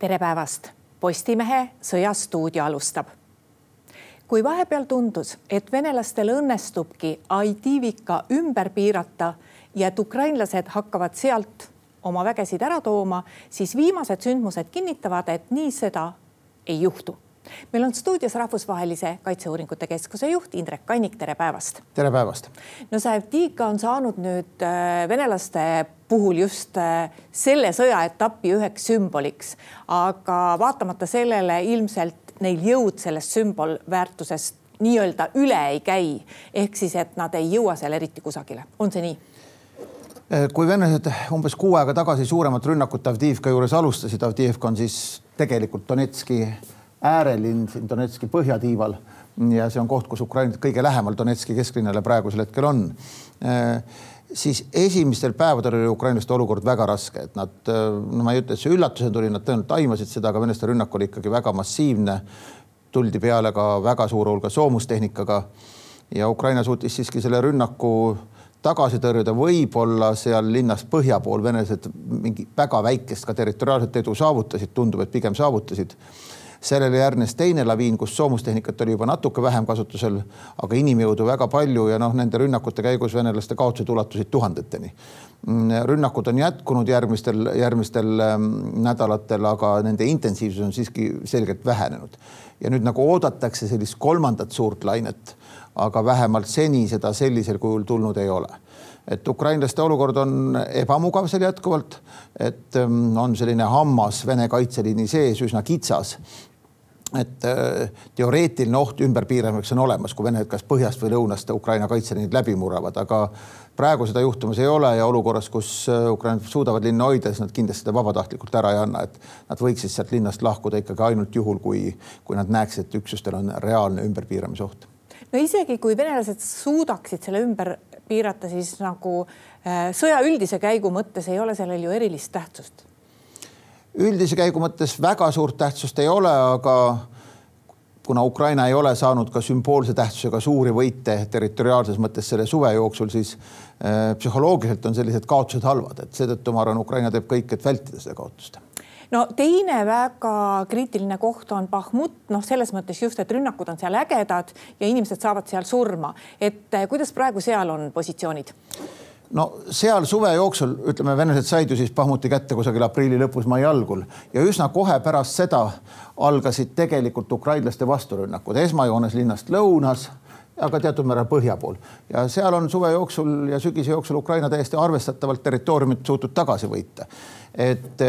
tere päevast, Postimehe Sõjastuudio alustab. kui vahepeal tundus, et venelastel õnnestubki Aidivika ümber piirata ja et ukrainlased hakkavad sealt oma vägesid ära tooma, siis viimased sündmused kinnitavad, et nii seda ei juhtu meil on stuudios Rahvusvahelise Kaitseuuringute Keskuse juht Indrek Kannik, tere päevast. tere päevast. no see Avdiivka on saanud nüüd äh, venelaste puhul just äh, selle sõjaetapi üheks sümboliks, aga vaatamata sellele ilmselt neil jõud sellest sümbolväärtusest nii-öelda üle ei käi, ehk siis, et nad ei jõua seal eriti kusagile, on see nii? Äh, kui venelased umbes kuu aega tagasi suuremat rünnakut Avdiivka juures alustasid, Avdiivka on siis tegelikult Donetski äärelinn siin Donetski põhjatiival. Ja see on koht, kus Ukraina kõige lähemal Donetski kesklinnale praegusel hetkel on. Äh, siis esimestel päevadel oli ukrainlaste olukord väga raske, et nad, no ma ei ütle, et see üllatusena tuli, nad tõenäoliselt aimasid seda, aga venelaste rünnak oli ikkagi väga massiivne. tuldi peale ka väga suure hulga soomustehnikaga ja Ukraina suutis siiski selle rünnaku tagasi tõrjuda, võib-olla seal linnas põhja pool venelased mingi väga väikest ka territoriaalset edu saavutasid, tundub, et pigem saavutasid sellele järgnes teine laviin, kus soomustehnikat oli juba natuke vähem kasutusel, aga inimjõudu väga palju ja noh, nende rünnakute käigus venelaste kaotused ulatusid tuhandeteni. Mm, rünnakud on jätkunud järgmistel, järgmistel ähm, nädalatel, aga nende intensiivsus on siiski selgelt vähenenud. ja nüüd nagu oodatakse sellist kolmandat suurt lainet, aga vähemalt seni seda sellisel kujul tulnud ei ole et ukrainlaste olukord on ebamugav seal jätkuvalt, et ähm, on selline hammas Vene kaitseliini sees üsna kitsas et äh, teoreetiline oht ümberpiiramiseks on olemas, kui Vene kas põhjast või lõunast Ukraina kaitseliinid läbi murravad, aga praegu seda juhtumas ei ole ja olukorras, kus äh, ukrainlased suudavad linna hoida, siis nad kindlasti seda vabatahtlikult ära ei anna, et nad võiksid sealt linnast lahkuda ikkagi ainult juhul, kui, kui nad näeksid, et üksustel on reaalne ümberpiiramise oht. no isegi kui venelased suudaksid selle ümber piirata, siis nagu äh, sõja üldise käigu mõttes ei ole sellel ju erilist tähtsust üldise käigu mõttes väga suurt tähtsust ei ole, aga kuna Ukraina ei ole saanud ka sümboolse tähtsusega suuri võite territoriaalses mõttes selle suve jooksul, siis äh, psühholoogiliselt on sellised kaotused halvad, et seetõttu ma arvan, Ukraina teeb kõik, et vältida seda kaotust no teine väga kriitiline koht on Bahmut, noh, selles mõttes just, et rünnakud on seal ägedad ja inimesed saavad seal surma, et äh, kuidas praegu seal on positsioonid? No seal suve jooksul ütleme, venelased said ju siis Bahmuti kätte kusagil aprilli lõpus, mai algul. Ja üsna kohe pärast seda algasid tegelikult ukrainlaste vasturünnakud. Esmajoones linnast lõunas aga teatud määral põhja pool. Ja seal on suve jooksul ja sügise jooksul Ukraina täiesti arvestatavalt territooriumit suutnud tagasi võita. et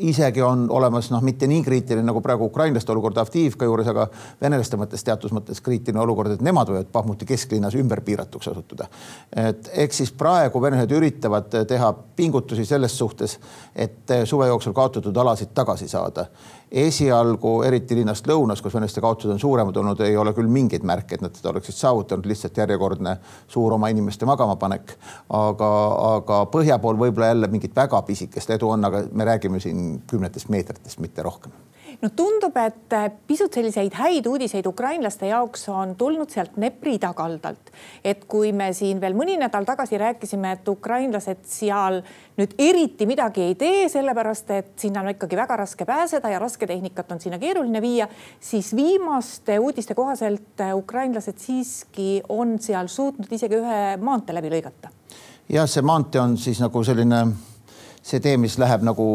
isegi on olemas noh, mitte nii kriitiline nagu praegu ukrainlaste olukord Avdiivka juures, aga venelaste mõttes teatud mõttes kriitiline olukord, et nemad võivad Bahmuti kesklinnas ümberpiiratuks osutuda. et ehk siis praegu venelased üritavad teha pingutusi selles suhtes, et suve jooksul kaotatud alasid tagasi saada esialgu, eriti linnast lõunas, kus venelaste kaotused on suuremad olnud, ei ole küll mingeid märke, et nad seda oleksid saavutanud, lihtsalt järjekordne suur oma inimeste magamapanek. aga, aga põhja pool võib-olla jälle mingit väga pisikest edu on, aga me räägime siin kümnetest meetritest, mitte rohkem no tundub, et äh, pisut selliseid häid uudiseid ukrainlaste jaoks on tulnud sealt Dnepri tagaldalt. et kui me siin veel mõni nädal tagasi rääkisime, et ukrainlased seal nüüd eriti midagi ei tee, sellepärast et sinna on ikkagi väga raske pääseda ja rasketehnikat on sinna keeruline viia, siis viimaste uudiste kohaselt äh, ukrainlased siiski on seal suutnud isegi ühe maantee läbi lõigata. jah, see maantee on siis nagu selline see tee, mis läheb nagu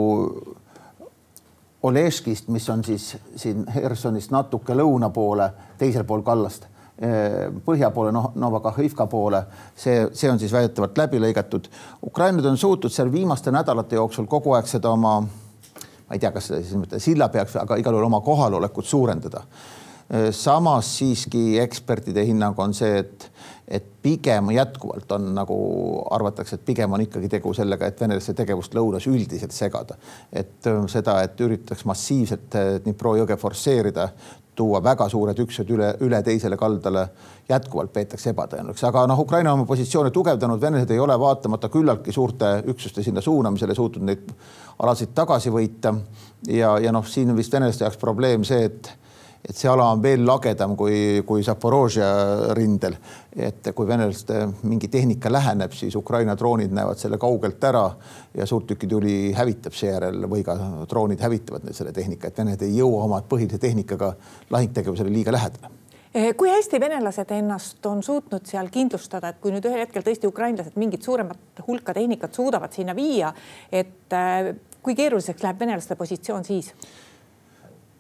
Oleškist, mis on siis siin Hersonist natuke lõuna poole, teisel pool kallast, eh, põhja poole, noh, Novakahhivka poole, see, see on siis väidetavalt läbi lõigatud. Ukrainad on suutnud seal viimaste nädalate jooksul kogu aeg seda oma, ma ei tea, kas seda siis mõte silla peaks, aga igal juhul oma kohalolekut suurendada. Eh, samas siiski ekspertide hinnang on see, et et pigem jätkuvalt on nagu arvatakse, et pigem on ikkagi tegu sellega, et venelaste tegevust lõunas üldiselt segada. et äh, seda, et üritatakse massiivselt äh, Dnipro jõge forsseerida, tuua väga suured üksused üle, üle teisele kaldale, jätkuvalt peetakse ebatõenäoliseks, aga noh, Ukraina oma positsioone tugevdanud, venelased ei ole vaatamata küllaltki suurte üksuste sinna suunamisele suutnud neid alasid tagasi võita. ja, ja noh, siin vist venelaste jaoks probleem see, et et see ala on veel lagedam kui, kui Zaporožja rindel. et kui venelaste mingi tehnika läheneb, siis Ukraina droonid näevad selle kaugelt ära ja suurtükituli hävitab seejärel või ka droonid hävitavad selle tehnika, et Vened ei jõua oma põhilise tehnikaga lahingtegevusele liiga lähedale Eh, kui hästi venelased ennast on suutnud seal kindlustada, et kui nüüd ühel hetkel tõesti ukrainlased mingit suuremat hulka tehnikat suudavad sinna viia, et eh, kui keeruliseks läheb venelaste positsioon siis?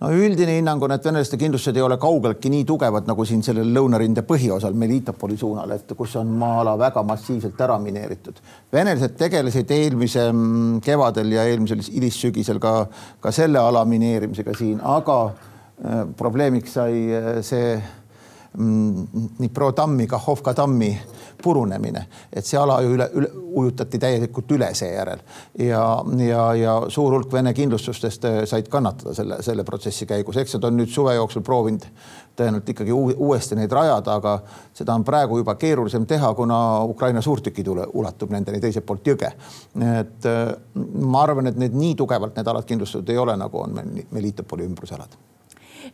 No üldine hinnang on, et venelaste kindlustused ei ole kaugeltki nii tugevad nagu siin sellel lõunarinde põhioosal Melitopoli suunal, et kus on maa-ala väga massiivselt ära mineeritud. venelased tegelesid eelmise mm, kevadel ja eelmisel hilissügisel ka, ka selle ala mineerimisega siin, aga äh, probleemiks sai äh, see Dnipro mm, tammi, Kahhovka tammi purunemine, et see ala ju üle, üle ujutati täielikult üle seejärel. Ja, ja, ja suur hulk Vene kindlustustest äh, said kannatada selle, selle protsessi käigus, eks nad on nüüd suve jooksul proovinud tõenäoliselt ikkagi uuesti neid rajada, aga seda on praegu juba keerulisem teha, kuna Ukraina suurtükitule ulatub nendeni teiselt poolt jõge. et äh, ma arvan, et need nii tugevalt need alad kindlustatud ei ole, nagu on meil Melitopoli ümbrusalad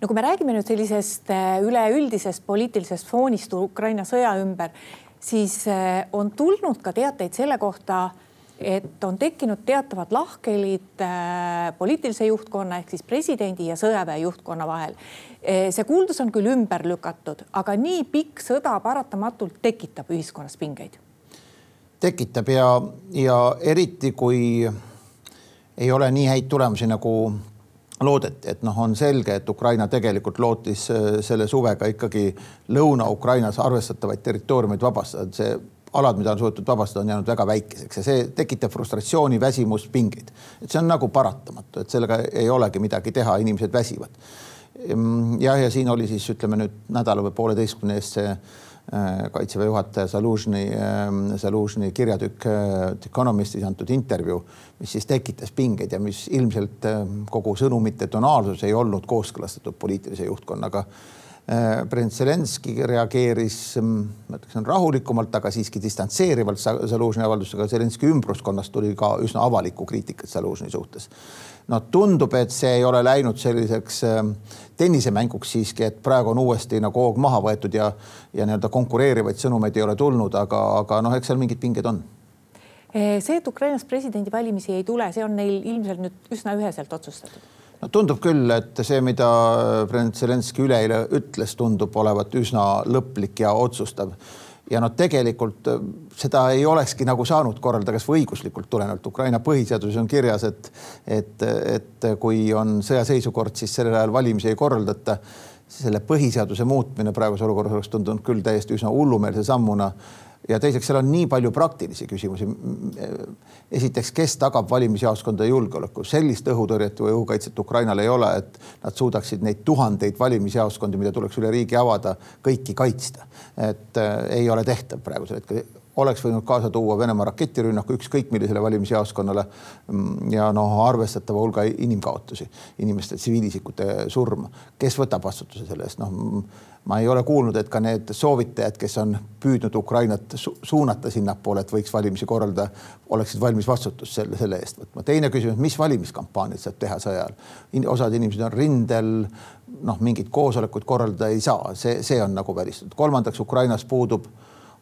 no kui me räägime nüüd sellisest äh, üleüldisest poliitilisest foonist Ukraina sõja ümber, siis äh, on tulnud ka teateid selle kohta, et on tekkinud teatavad lahkhelid äh, poliitilise juhtkonna ehk siis presidendi ja sõjaväe juhtkonna vahel. see kuuldus on küll ümber lükatud, aga nii pikk sõda paratamatult tekitab ühiskonnas pingeid. tekitab ja, ja eriti kui ei ole nii häid tulemusi, nagu loodeti, et noh, on selge, et Ukraina tegelikult lootis äh, selle suvega ikkagi Lõuna-Ukrainas arvestatavaid territooriumeid vabastada, et see alad, mida on suudetud vabastada, on jäänud väga väikeseks ja see tekitab frustratsiooni, väsimust, pingeid. et see on nagu paratamatu, et sellega ei olegi midagi teha, inimesed väsivad. Ehm, jah, ja siin oli siis ütleme nüüd nädala või pooleteistkümne eest see kaitseväe juhataja Zalužni, ähm, Zalužni kirjatükk äh, Economistis antud intervjuu, mis siis tekitas pingeid ja mis ilmselt ähm, kogu sõnumite tonaalsus ei olnud kooskõlastatud poliitilise juhtkonnaga. Äh, president Zelenskõi reageeris, ähm, ma ütleksin rahulikumalt, aga siiski distantseerivalt Zalužni avaldusega. Zelenskõi ümbruskonnast tuli ka üsna avalikku kriitikat Zalužni suhtes no tundub, et see ei ole läinud selliseks ähm, tennisemänguks siiski, et praegu on uuesti nagu hoog maha võetud ja, ja nii-öelda konkureerivaid sõnumeid ei ole tulnud, aga, aga noh, eks seal mingid pinged on eh, see, et Ukrainas presidendivalimisi ei tule, see on neil ilmselt nüüd üsna üheselt otsustatud. No tundub küll, et see, mida president Zelenskõi üleeile ütles, tundub olevat üsna lõplik ja otsustav ja noh, tegelikult äh, seda ei olekski nagu saanud korraldada, kas või õiguslikult tulenevalt. Ukraina põhiseaduses on kirjas, et, et, et kui on sõjaseisukord, siis sellel ajal valimisi ei korraldata. selle põhiseaduse muutmine praeguses olukorras oleks tundunud küll täiesti üsna hullumeelse sammuna ja teiseks, seal on nii palju praktilisi küsimusi. esiteks, kes tagab valimisjaoskondade julgeoleku, sellist õhutõrjet või õhukaitset Ukrainal ei ole, et nad suudaksid neid tuhandeid valimisjaoskondi, mida tuleks üle riigi avada, kõiki kaitsta. et äh, ei ole tehtav praegusel hetkel oleks võinud kaasa tuua Venemaa raketirünnaku ükskõik millisele valimisjaoskonnale mm, ja noh, arvestatava hulga inimkaotusi, inimeste tsiviilisikute surma. kes võtab vastutuse selle eest, noh ma ei ole kuulnud, et ka need soovitajad, kes on püüdnud Ukrainat su suunata sinnapoole, et võiks valimisi korraldada, oleksid valmis vastutust selle, selle eest võtma. teine küsimus, mis valimiskampaaniat saab teha sõja ajal In,? osad inimesed on rindel, noh, mingit koosolekut korraldada ei saa, see, see on nagu välistatud. kolmandaks, Ukrainas puudub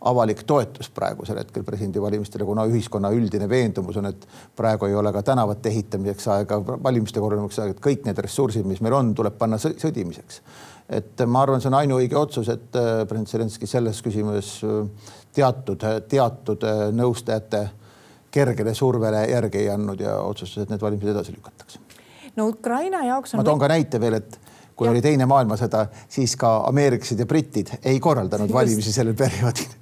avalik toetus praegusel hetkel presidendivalimistele, kuna ühiskonna üldine veendumus on, et praegu ei ole ka tänavate ehitamiseks aega, valimiste korraldamiseks aega, et kõik need ressursid, mis meil on, tuleb panna sõdimiseks et ma arvan, see on ainuõige otsus, et äh, president Zelenskõi selles küsimuses äh, teatud, teatud äh, nõustajate kergele survele järgi ei andnud ja otsustas, et need valimised edasi lükatakse. no Ukraina jaoks on. ma toon ka näite veel, et kui ja. oli Teine maailmasõda, siis ka ameeriklased ja britid ei korraldanud valimisi sellel perioodil.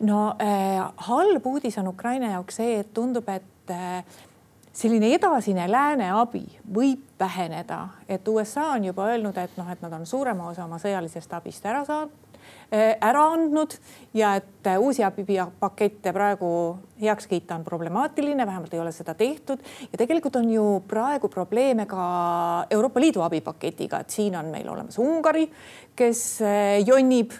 No äh, halb uudis on Ukraina jaoks see, et tundub, et äh, selline edasine lääne abi võib väheneda, et USA on juba öelnud, et noh, et nad on suurema osa oma sõjalisest abist ära saanud, äh, ära andnud ja et äh, uusi abipakette praegu heaks kiita on problemaatiline, vähemalt ei ole seda tehtud. ja tegelikult on ju praegu probleeme ka Euroopa Liidu abipaketiga, et siin on meil olemas Ungari, kes äh, jonnib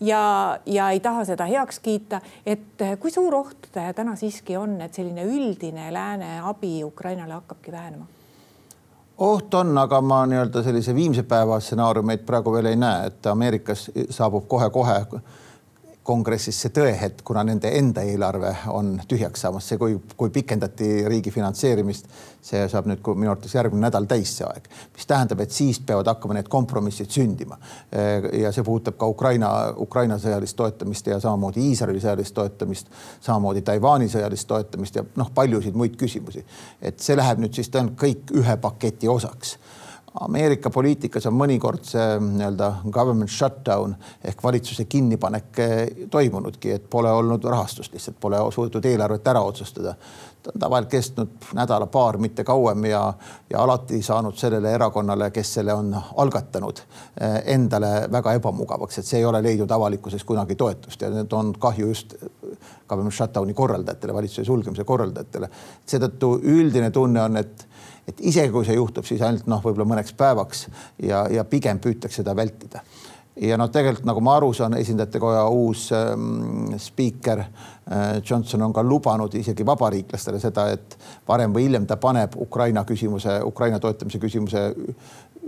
ja, ja ei taha seda heaks kiita. et eh, kui suur oht täna siiski on, et selline üldine lääne abi Ukrainale hakkabki vähenema? oht on, aga ma nii-öelda sellise viimse päeva stsenaariumeid praegu veel ei näe, et Ameerikas saabub kohe-kohe kongressis see tõehetk, kuna nende enda eelarve on tühjaks saamas, see, kui, kui pikendati riigi finantseerimist, see saab nüüd minu arvates järgmine nädal täis see aeg, mis tähendab, et siis peavad hakkama need kompromissid sündima. ja see puudutab ka Ukraina, Ukraina sõjalist toetamist ja samamoodi Iisraeli sõjalist toetamist, samamoodi Taiwan'i sõjalist toetamist ja noh, paljusid muid küsimusi. et see läheb nüüd siis tõenäoliselt kõik ühe paketi osaks Ameerika poliitikas on mõnikord see nii-öelda government shutdown ehk valitsuse kinnipanek eh, toimunudki, et pole olnud rahastust, lihtsalt pole suudetud eelarvet ära otsustada. ta on tavaliselt kestnud nädala-paar, mitte kauem ja, ja alati saanud sellele erakonnale, kes selle on algatanud, eh, endale väga ebamugavaks, et see ei ole leidnud avalikkuses kunagi toetust ja need on kahju just government shutdown'i korraldajatele, valitsuse sulgemise korraldajatele. seetõttu üldine tunne on, et et isegi kui see juhtub, siis ainult noh, võib-olla mõneks päevaks ja, ja pigem püütakse seda vältida. ja noh, tegelikult nagu ma aru saan, esindajatekoja uus ähm, spiiker äh, Johnson on ka lubanud isegi vabariiklastele seda, et varem või hiljem ta paneb Ukraina küsimuse, Ukraina toetamise küsimuse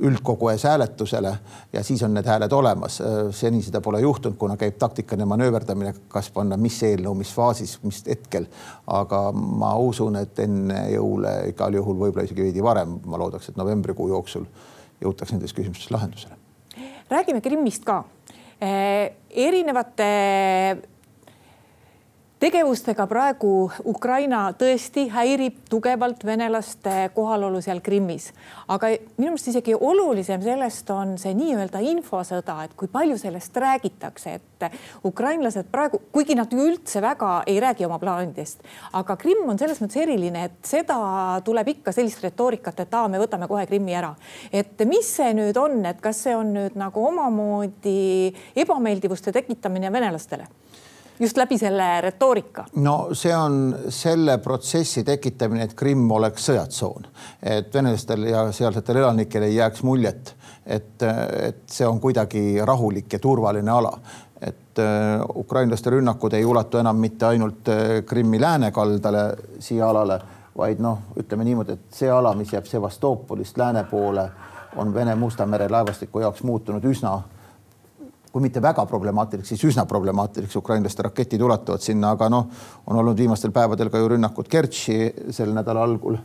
üldkogu ees hääletusele ja siis on need hääled olemas. seni seda pole juhtunud, kuna käib taktikaline manööverdamine, kas panna mis eelnõu, mis faasis, mis hetkel. aga ma usun, et enne jõule igal juhul võib-olla isegi veidi varem, ma loodaks, et novembrikuu jooksul jõutakse nendes küsimustes lahendusele. räägime Krimmist ka eh,. erinevate tegevustega praegu Ukraina tõesti häirib tugevalt venelaste kohalolu seal Krimmis, aga minu meelest isegi olulisem sellest on see nii-öelda infosõda, et kui palju sellest räägitakse, et ukrainlased praegu, kuigi nad ju üldse väga ei räägi oma plaanidest, aga Krimm on selles mõttes eriline, et seda tuleb ikka sellist retoorikat, et aa, me võtame kohe Krimmi ära. et mis see nüüd on, et kas see on nüüd nagu omamoodi ebameeldivuste tekitamine venelastele? Just läbi selle retoorika? no see on selle protsessi tekitamine, et Krimm oleks sõjatsoon, et venelastel ja sealsetel elanikel ei jääks muljet, et, et see on kuidagi rahulik ja turvaline ala et äh, ukrainlaste rünnakud ei ulatu enam mitte ainult äh, Krimmi läänekaldale, siia alale, vaid noh, ütleme niimoodi, et see ala, mis jääb Sevastoopolist lääne poole, on Vene-Musta mere laevastiku jaoks muutunud üsna kui mitte väga problemaatiliseks, siis üsna problemaatiliseks, ukrainlaste raketid ulatuvad sinna, aga noh, on olnud viimastel päevadel ka ju rünnakud Kertši selle nädala algul,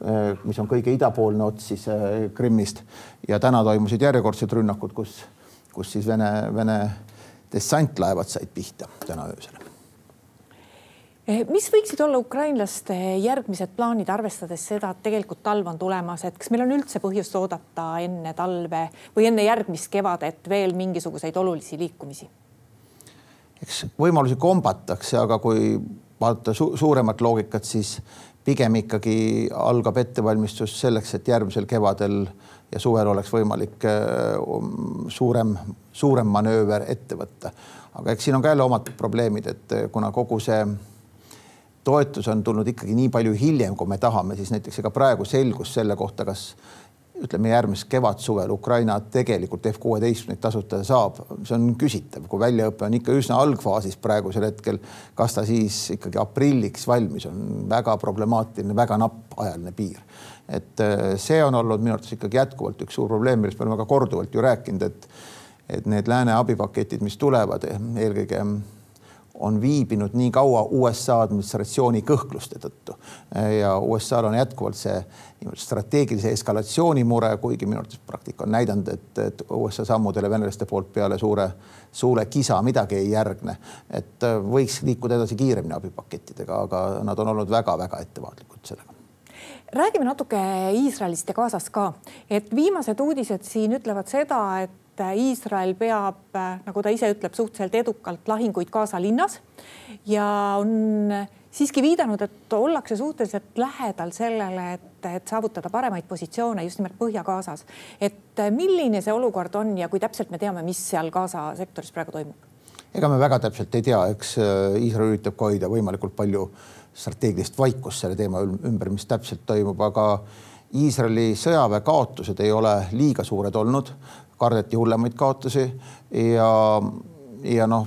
eh, mis on kõige idapoolne ots siis eh, Krimmist. Ja täna toimusid järjekordsed rünnakud, kus, kus siis Vene, Vene dessantlaevad said pihta täna öösel mis võiksid olla ukrainlaste järgmised plaanid, arvestades seda, et tegelikult talv on tulemas, et kas meil on üldse põhjust oodata enne talve või enne järgmist kevadet veel mingisuguseid olulisi liikumisi? eks võimalusi kombatakse, aga kui vaadata su suuremat loogikat, siis pigem ikkagi algab ettevalmistus selleks, et järgmisel kevadel ja suvel oleks võimalik eh, um, suurem, suurem manööver ette võtta. aga eks siin on ka jälle omad probleemid, et eh, kuna kogu see toetus on tulnud ikkagi nii palju hiljem, kui me tahame, siis näiteks ega praegu selgus selle kohta, kas ütleme järgmisel kevad-suvel Ukraina tegelikult F kuueteistkümneid tasutada saab, see on küsitav, kui väljaõpe on ikka üsna algfaasis praegusel hetkel. kas ta siis ikkagi aprilliks valmis on väga problemaatiline, väga napp ajaline piir. et äh, see on olnud minu arvates ikkagi jätkuvalt üks suur probleem, millest me oleme ka korduvalt ju rääkinud, et et need lääne abipaketid, mis tulevad eelkõige on viibinud nii kaua USA administratsiooni kõhkluste tõttu. Ja USA-l on jätkuvalt see strateegilise eskalatsiooni mure, kuigi minu arvates praktika on näidanud, et, et USA sammudele venelaste poolt peale suure, suure kisa midagi ei järgne. et võiks liikuda edasi kiiremini abipakettidega, aga nad on olnud väga-väga ettevaatlikud sellega. Räägime natuke Iisraelist ja Gazast ka, et viimased uudised siin ütlevad seda, et et Iisrael peab, nagu ta ise ütleb, suhteliselt edukalt lahinguid Gaza linnas ja on siiski viidanud, et ollakse suhteliselt lähedal sellele, et, et saavutada paremaid positsioone just nimelt Põhja-Gazas. et milline see olukord on ja kui täpselt me teame, mis seal Gaza sektoris praegu toimub? ega me väga täpselt ei tea, eks äh, Iisrael üritab ka hoida võimalikult palju strateegilist vaikust selle teema ümber, mis täpselt toimub, aga Iisraeli sõjaväe kaotused ei ole liiga suured olnud kardeti hullemaid kaotusi ja, ja noh,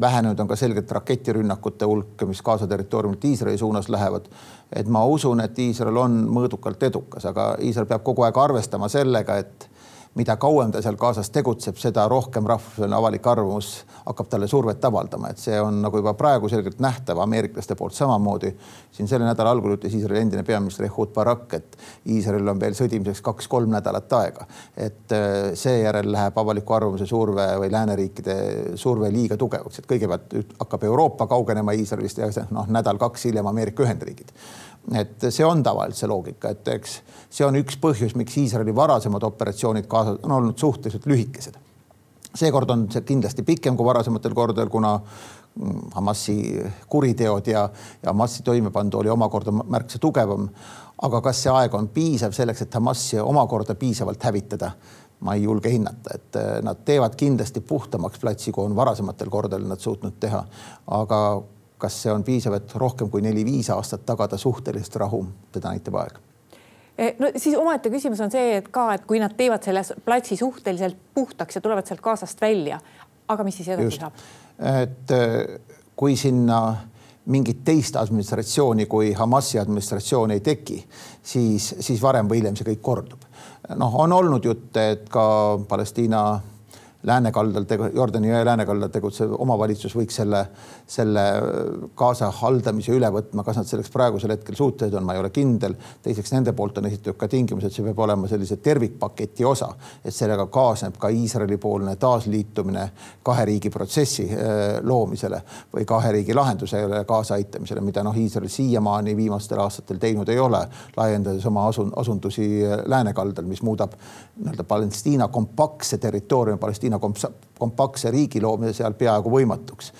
vähenenud on ka selgelt raketirünnakute hulk, mis Gaza territooriumilt Iisraeli suunas lähevad. et ma usun, et Iisrael on mõõdukalt edukas, aga Iisrael peab kogu aeg arvestama sellega, et mida kauem ta seal Gazas tegutseb, seda rohkem rahvusvaheline avalik arvamus hakkab talle survet avaldama, et see on nagu juba praegu selgelt nähtav ameeriklaste poolt samamoodi. siin selle nädala algul ütles Iisraeli endine peaminister Ehud Barak, et Iisraelil on veel sõdimiseks kaks-kolm nädalat aega, et äh, seejärel läheb avaliku arvamuse surve või lääneriikide surve liiga tugevaks, et kõigepealt hakkab Euroopa kaugenema Iisraelist ja noh, nädal-kaks hiljem Ameerika Ühendriigid et see on tavaliselt see loogika, et eks see on üks põhjus, miks Iisraeli varasemad operatsioonid kaasa on olnud suhteliselt lühikesed. seekord on see kindlasti pikem kui varasematel kordadel, kuna Hamasi kuriteod ja, ja Hamasi toimepandu oli omakorda märksa tugevam. aga kas see aeg on piisav selleks, et Hamasi omakorda piisavalt hävitada? ma ei julge hinnata, et nad teevad kindlasti puhtamaks platsi, kui on varasematel kordadel nad suutnud teha, aga kas see on piisav, et rohkem kui neli-viis aastat tagada suhtelist rahu, seda näitab aeg eh, no siis omaette küsimus on see, et ka, et kui nad teevad selle platsi suhteliselt puhtaks ja tulevad sealt Gazast välja, aga mis siis edasi Just. saab? et eh, kui sinna mingit teist administratsiooni kui Hamasi administratsioon ei teki, siis, siis varem või hiljem see kõik kordub. noh, on olnud jutte, et ka Palestiina läänekaldal, Jordani jõe läänekaldal tegutsev omavalitsus võiks selle, selle Gaza haldamise üle võtma, kas nad selleks praegusel hetkel suutelised on, ma ei ole kindel. teiseks, nende poolt on esitatud ka tingimus, et see peab olema sellise tervikpaketi osa, et sellega kaasneb ka Iisraeli poolne taasliitumine kahe riigi protsessi äh, loomisele või kahe riigi lahendusele kaasaaitamisele, mida noh, Iisrael siiamaani viimastel aastatel teinud ei ole, laiendades oma asun, asundusi äh, läänekaldal, mis muudab nii-öelda Palestiina kompaktse territooriumi Palestiina Palestiina kompaktse riigi loomine seal peaaegu võimatuks.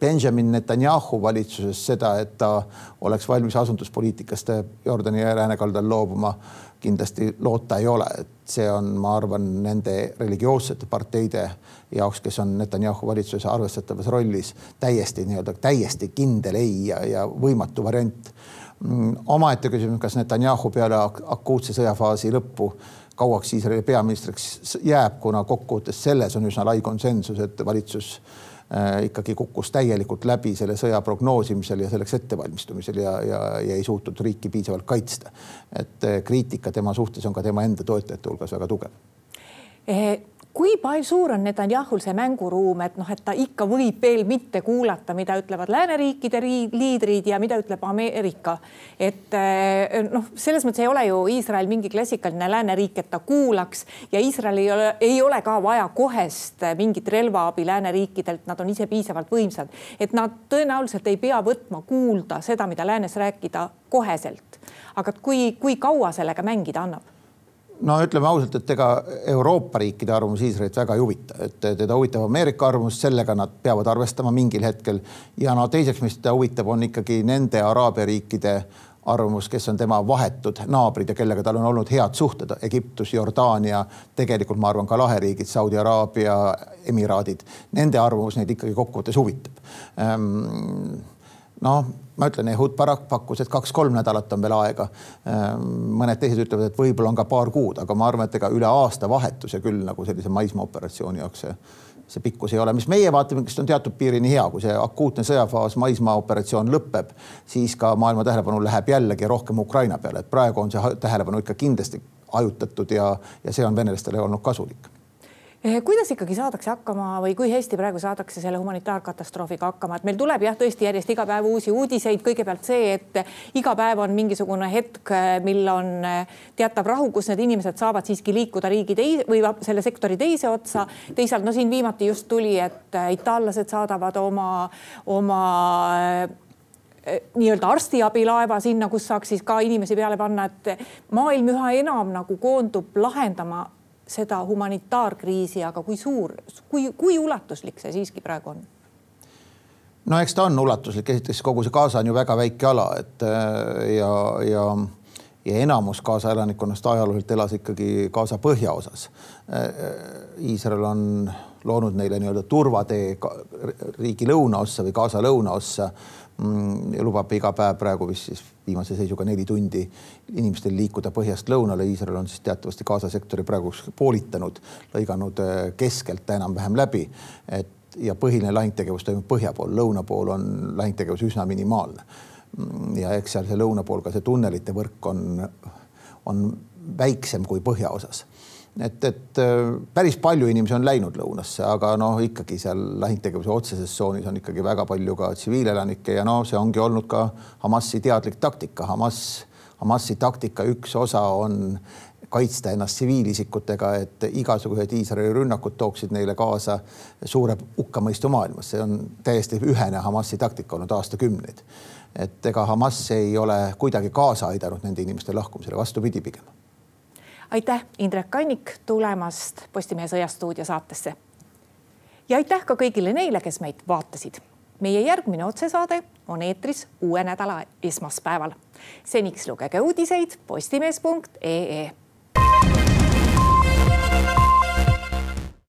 Benjamin Netanyahu valitsuses seda, et ta oleks valmis asunduspoliitikast Jordani ja läänekaldal loobuma, kindlasti loota ei ole, et see on, ma arvan, nende religioossete parteide jaoks, kes on Netanyahu valitsuses arvestatavas rollis, täiesti nii-öelda täiesti kindel ei ja, ja võimatu variant. Mm, omaette küsimus, kas Netanyahu peale akuutse sõjafaasi lõppu kauaks Iisraeli peaministriks jääb, kuna kokkuvõttes selles on üsna lai konsensus, et valitsus äh, ikkagi kukkus täielikult läbi selle sõja prognoosimisel ja selleks ettevalmistumisel ja, ja, ja ei suutnud riiki piisavalt kaitsta. et äh, kriitika tema suhtes on ka tema enda toetajate hulgas väga tugev eh kui palju suur on Netanyahul see mänguruum, et noh, et ta ikka võib veel mitte kuulata, mida ütlevad lääneriikide liidrid ja mida ütleb Ameerika. et eh, noh, selles mõttes ei ole ju Iisrael mingi klassikaline lääneriik, et ta kuulaks ja Iisrael ei ole, ei ole ka vaja kohest mingit relvaabi lääneriikidelt, nad on ise piisavalt võimsad, et nad tõenäoliselt ei pea võtma kuulda seda, mida läänes rääkida koheselt. aga kui, kui kaua sellega mängida annab? No ütleme ausalt, et ega Euroopa riikide arvamus Iisraelit väga ei huvita, et teda huvitab Ameerika arvamus, sellega nad peavad arvestama mingil hetkel. ja no teiseks, mis teda huvitab, on ikkagi nende Araabia riikide arvamus, kes on tema vahetud naabrid ja kellega tal on olnud head suhted, Egiptus, Jordaania, tegelikult ma arvan ka laheriigid, Saudi Araabia, Emiraadid, nende arvamus neid ikkagi kokkuvõttes huvitab. Ähm, noh, ma ütlen, Ehud Barak pakkus, et kaks-kolm nädalat on veel aega. Ehm, mõned teised ütlevad, et võib-olla on ka paar kuud, aga ma arvan, et ega üle aasta vahetuse küll nagu sellise maismaaoperatsiooni jaoks see, see pikkus ei ole, mis meie vaatevinklist on teatud piirini hea, kui see akuutne sõjafaas maismaaoperatsioon lõpeb, siis ka maailma tähelepanu läheb jällegi rohkem Ukraina peale, et praegu on see tähelepanu ikka kindlasti hajutatud ja, ja see on venelastele olnud kasulik kuidas ikkagi saadakse hakkama või kui hästi praegu saadakse selle humanitaarkatastroofiga hakkama, et meil tuleb jah, tõesti järjest iga päev uusi uudiseid, kõigepealt see, et iga päev on mingisugune hetk, mil on eh, teatav rahu, kus need inimesed saavad siiski liikuda riigi teise või selle sektori teise otsa. teisalt no siin viimati just tuli, et eh, itaallased saadavad oma, oma nii-öelda arstiabilaeva sinna, kus saaks siis ka inimesi peale panna, et maailm üha enam nagu koondub lahendama seda humanitaarkriisi, aga kui suur, kui, kui ulatuslik see siiski praegu on? no eks ta on ulatuslik, esiteks kogu see Gaza on ju väga väike ala, et äh, ja, ja, ja enamus Gaza elanikkonnast ajalooliselt elas ikkagi Gaza põhjaosas. Äh, Iisrael on loonud neile nii-öelda turvatee riigi lõunaossa või Gaza lõunaossa lubab iga päev praegu vist siis viimase seisuga neli tundi inimestel liikuda põhjast lõunale. Iisrael on siis teatavasti Gaza sektori praegu poolitanud, lõiganud äh, keskelt enam-vähem läbi. et ja põhiline lahingtegevus toimub põhja pool, lõuna pool on lahingtegevus üsna minimaalne. ja eks seal see lõuna pool ka see tunnelite võrk on, on väiksem kui põhjaosas et, et äh, päris palju inimesi on läinud lõunasse, aga noh, ikkagi seal lahingtegevuse otseses tsoonis on ikkagi väga palju ka tsiviilelanikke ja no see ongi olnud ka Hamasi teadlik taktika. Hamas, Hamasi taktika üks osa on kaitsta ennast tsiviilisikutega, et igasugused Iisraeli rünnakud tooksid neile kaasa suure hukkamõistu maailmas, see on täiesti ühene Hamasi taktika olnud aastakümneid. et ega Hamas ei ole kuidagi kaasa aidanud nende inimeste lahkumisele, vastupidi pigem aitäh, Indrek Kannik tulemast Postimehe Sõjastuudio saatesse. ja aitäh ka kõigile neile, kes meid vaatasid. meie järgmine otsesaade on eetris uue nädala esmaspäeval. seniks lugege uudiseid postimees.ee